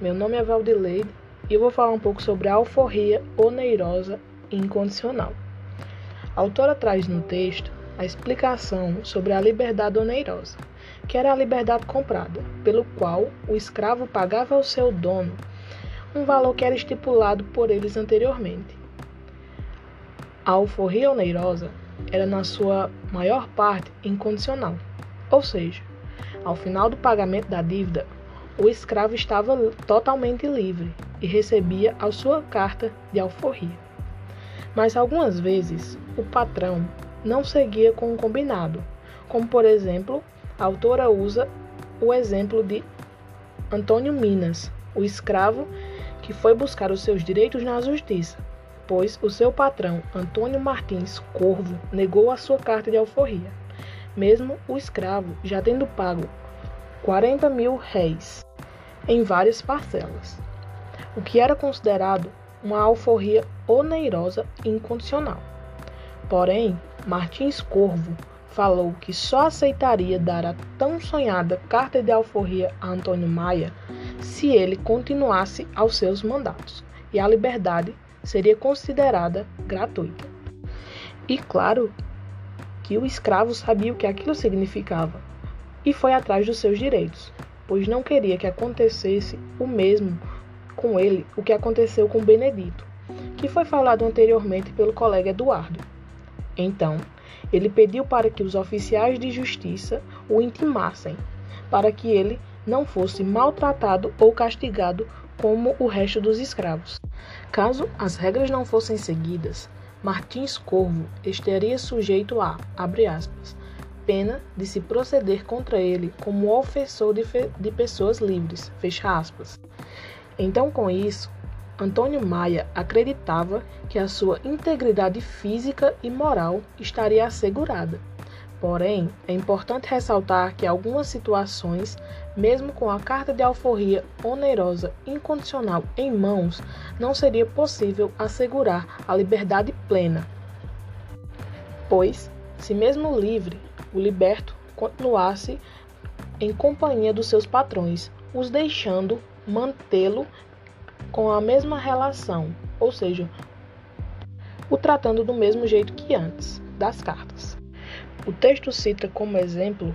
meu nome é Valdileide e eu vou falar um pouco sobre a alforria oneirosa incondicional. A autora traz no texto a explicação sobre a liberdade oneirosa, que era a liberdade comprada, pelo qual o escravo pagava ao seu dono um valor que era estipulado por eles anteriormente. A alforria oneirosa era, na sua maior parte, incondicional, ou seja, ao final do pagamento da dívida, o escravo estava totalmente livre e recebia a sua carta de alforria. Mas algumas vezes o patrão não seguia com o combinado, como por exemplo, a autora usa o exemplo de Antônio Minas, o escravo que foi buscar os seus direitos na justiça, pois o seu patrão, Antônio Martins Corvo, negou a sua carta de alforria mesmo o escravo já tendo pago 40 mil réis em várias parcelas, o que era considerado uma alforria oneirosa e incondicional. Porém, Martins Corvo falou que só aceitaria dar a tão sonhada carta de alforria a Antônio Maia se ele continuasse aos seus mandatos, e a liberdade seria considerada gratuita. E claro que o escravo sabia o que aquilo significava e foi atrás dos seus direitos, pois não queria que acontecesse o mesmo com ele o que aconteceu com Benedito, que foi falado anteriormente pelo colega Eduardo. Então, ele pediu para que os oficiais de justiça o intimassem, para que ele não fosse maltratado ou castigado como o resto dos escravos. Caso as regras não fossem seguidas, Martins Corvo estaria sujeito a, aspas, pena de se proceder contra ele como ofensor de, de pessoas livres, fecha aspas. Então, com isso, Antônio Maia acreditava que a sua integridade física e moral estaria assegurada Porém, é importante ressaltar que algumas situações, mesmo com a carta de alforria onerosa incondicional em mãos, não seria possível assegurar a liberdade plena. Pois, se mesmo livre, o liberto continuasse em companhia dos seus patrões, os deixando mantê-lo com a mesma relação, ou seja, o tratando do mesmo jeito que antes das cartas. O texto cita como exemplo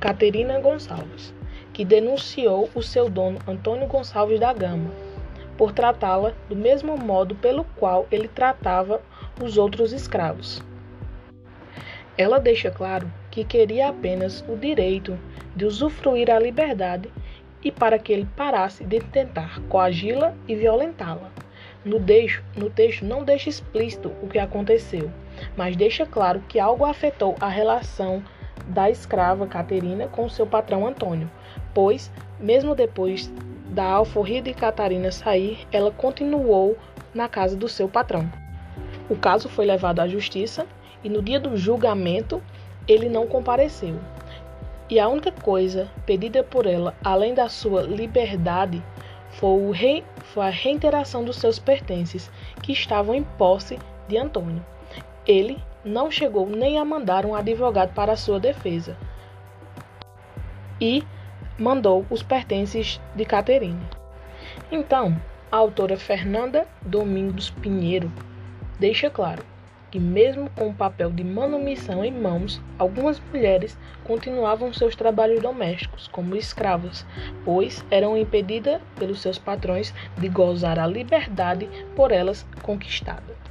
Caterina Gonçalves, que denunciou o seu dono Antônio Gonçalves da Gama por tratá-la do mesmo modo pelo qual ele tratava os outros escravos. Ela deixa claro que queria apenas o direito de usufruir a liberdade e para que ele parasse de tentar coagi-la e violentá-la. No, no texto não deixa explícito o que aconteceu, mas deixa claro que algo afetou a relação da escrava Caterina com seu patrão Antônio, pois, mesmo depois da alforria de Catarina sair, ela continuou na casa do seu patrão. O caso foi levado à justiça e no dia do julgamento ele não compareceu. E a única coisa pedida por ela, além da sua liberdade, foi, foi a reiteração dos seus pertences, que estavam em posse de Antônio. Ele não chegou nem a mandar um advogado para sua defesa e mandou os pertences de Caterine. Então, a autora Fernanda Domingos Pinheiro deixa claro que, mesmo com o papel de manumissão em mãos, algumas mulheres continuavam seus trabalhos domésticos como escravas, pois eram impedidas pelos seus patrões de gozar a liberdade por elas conquistada.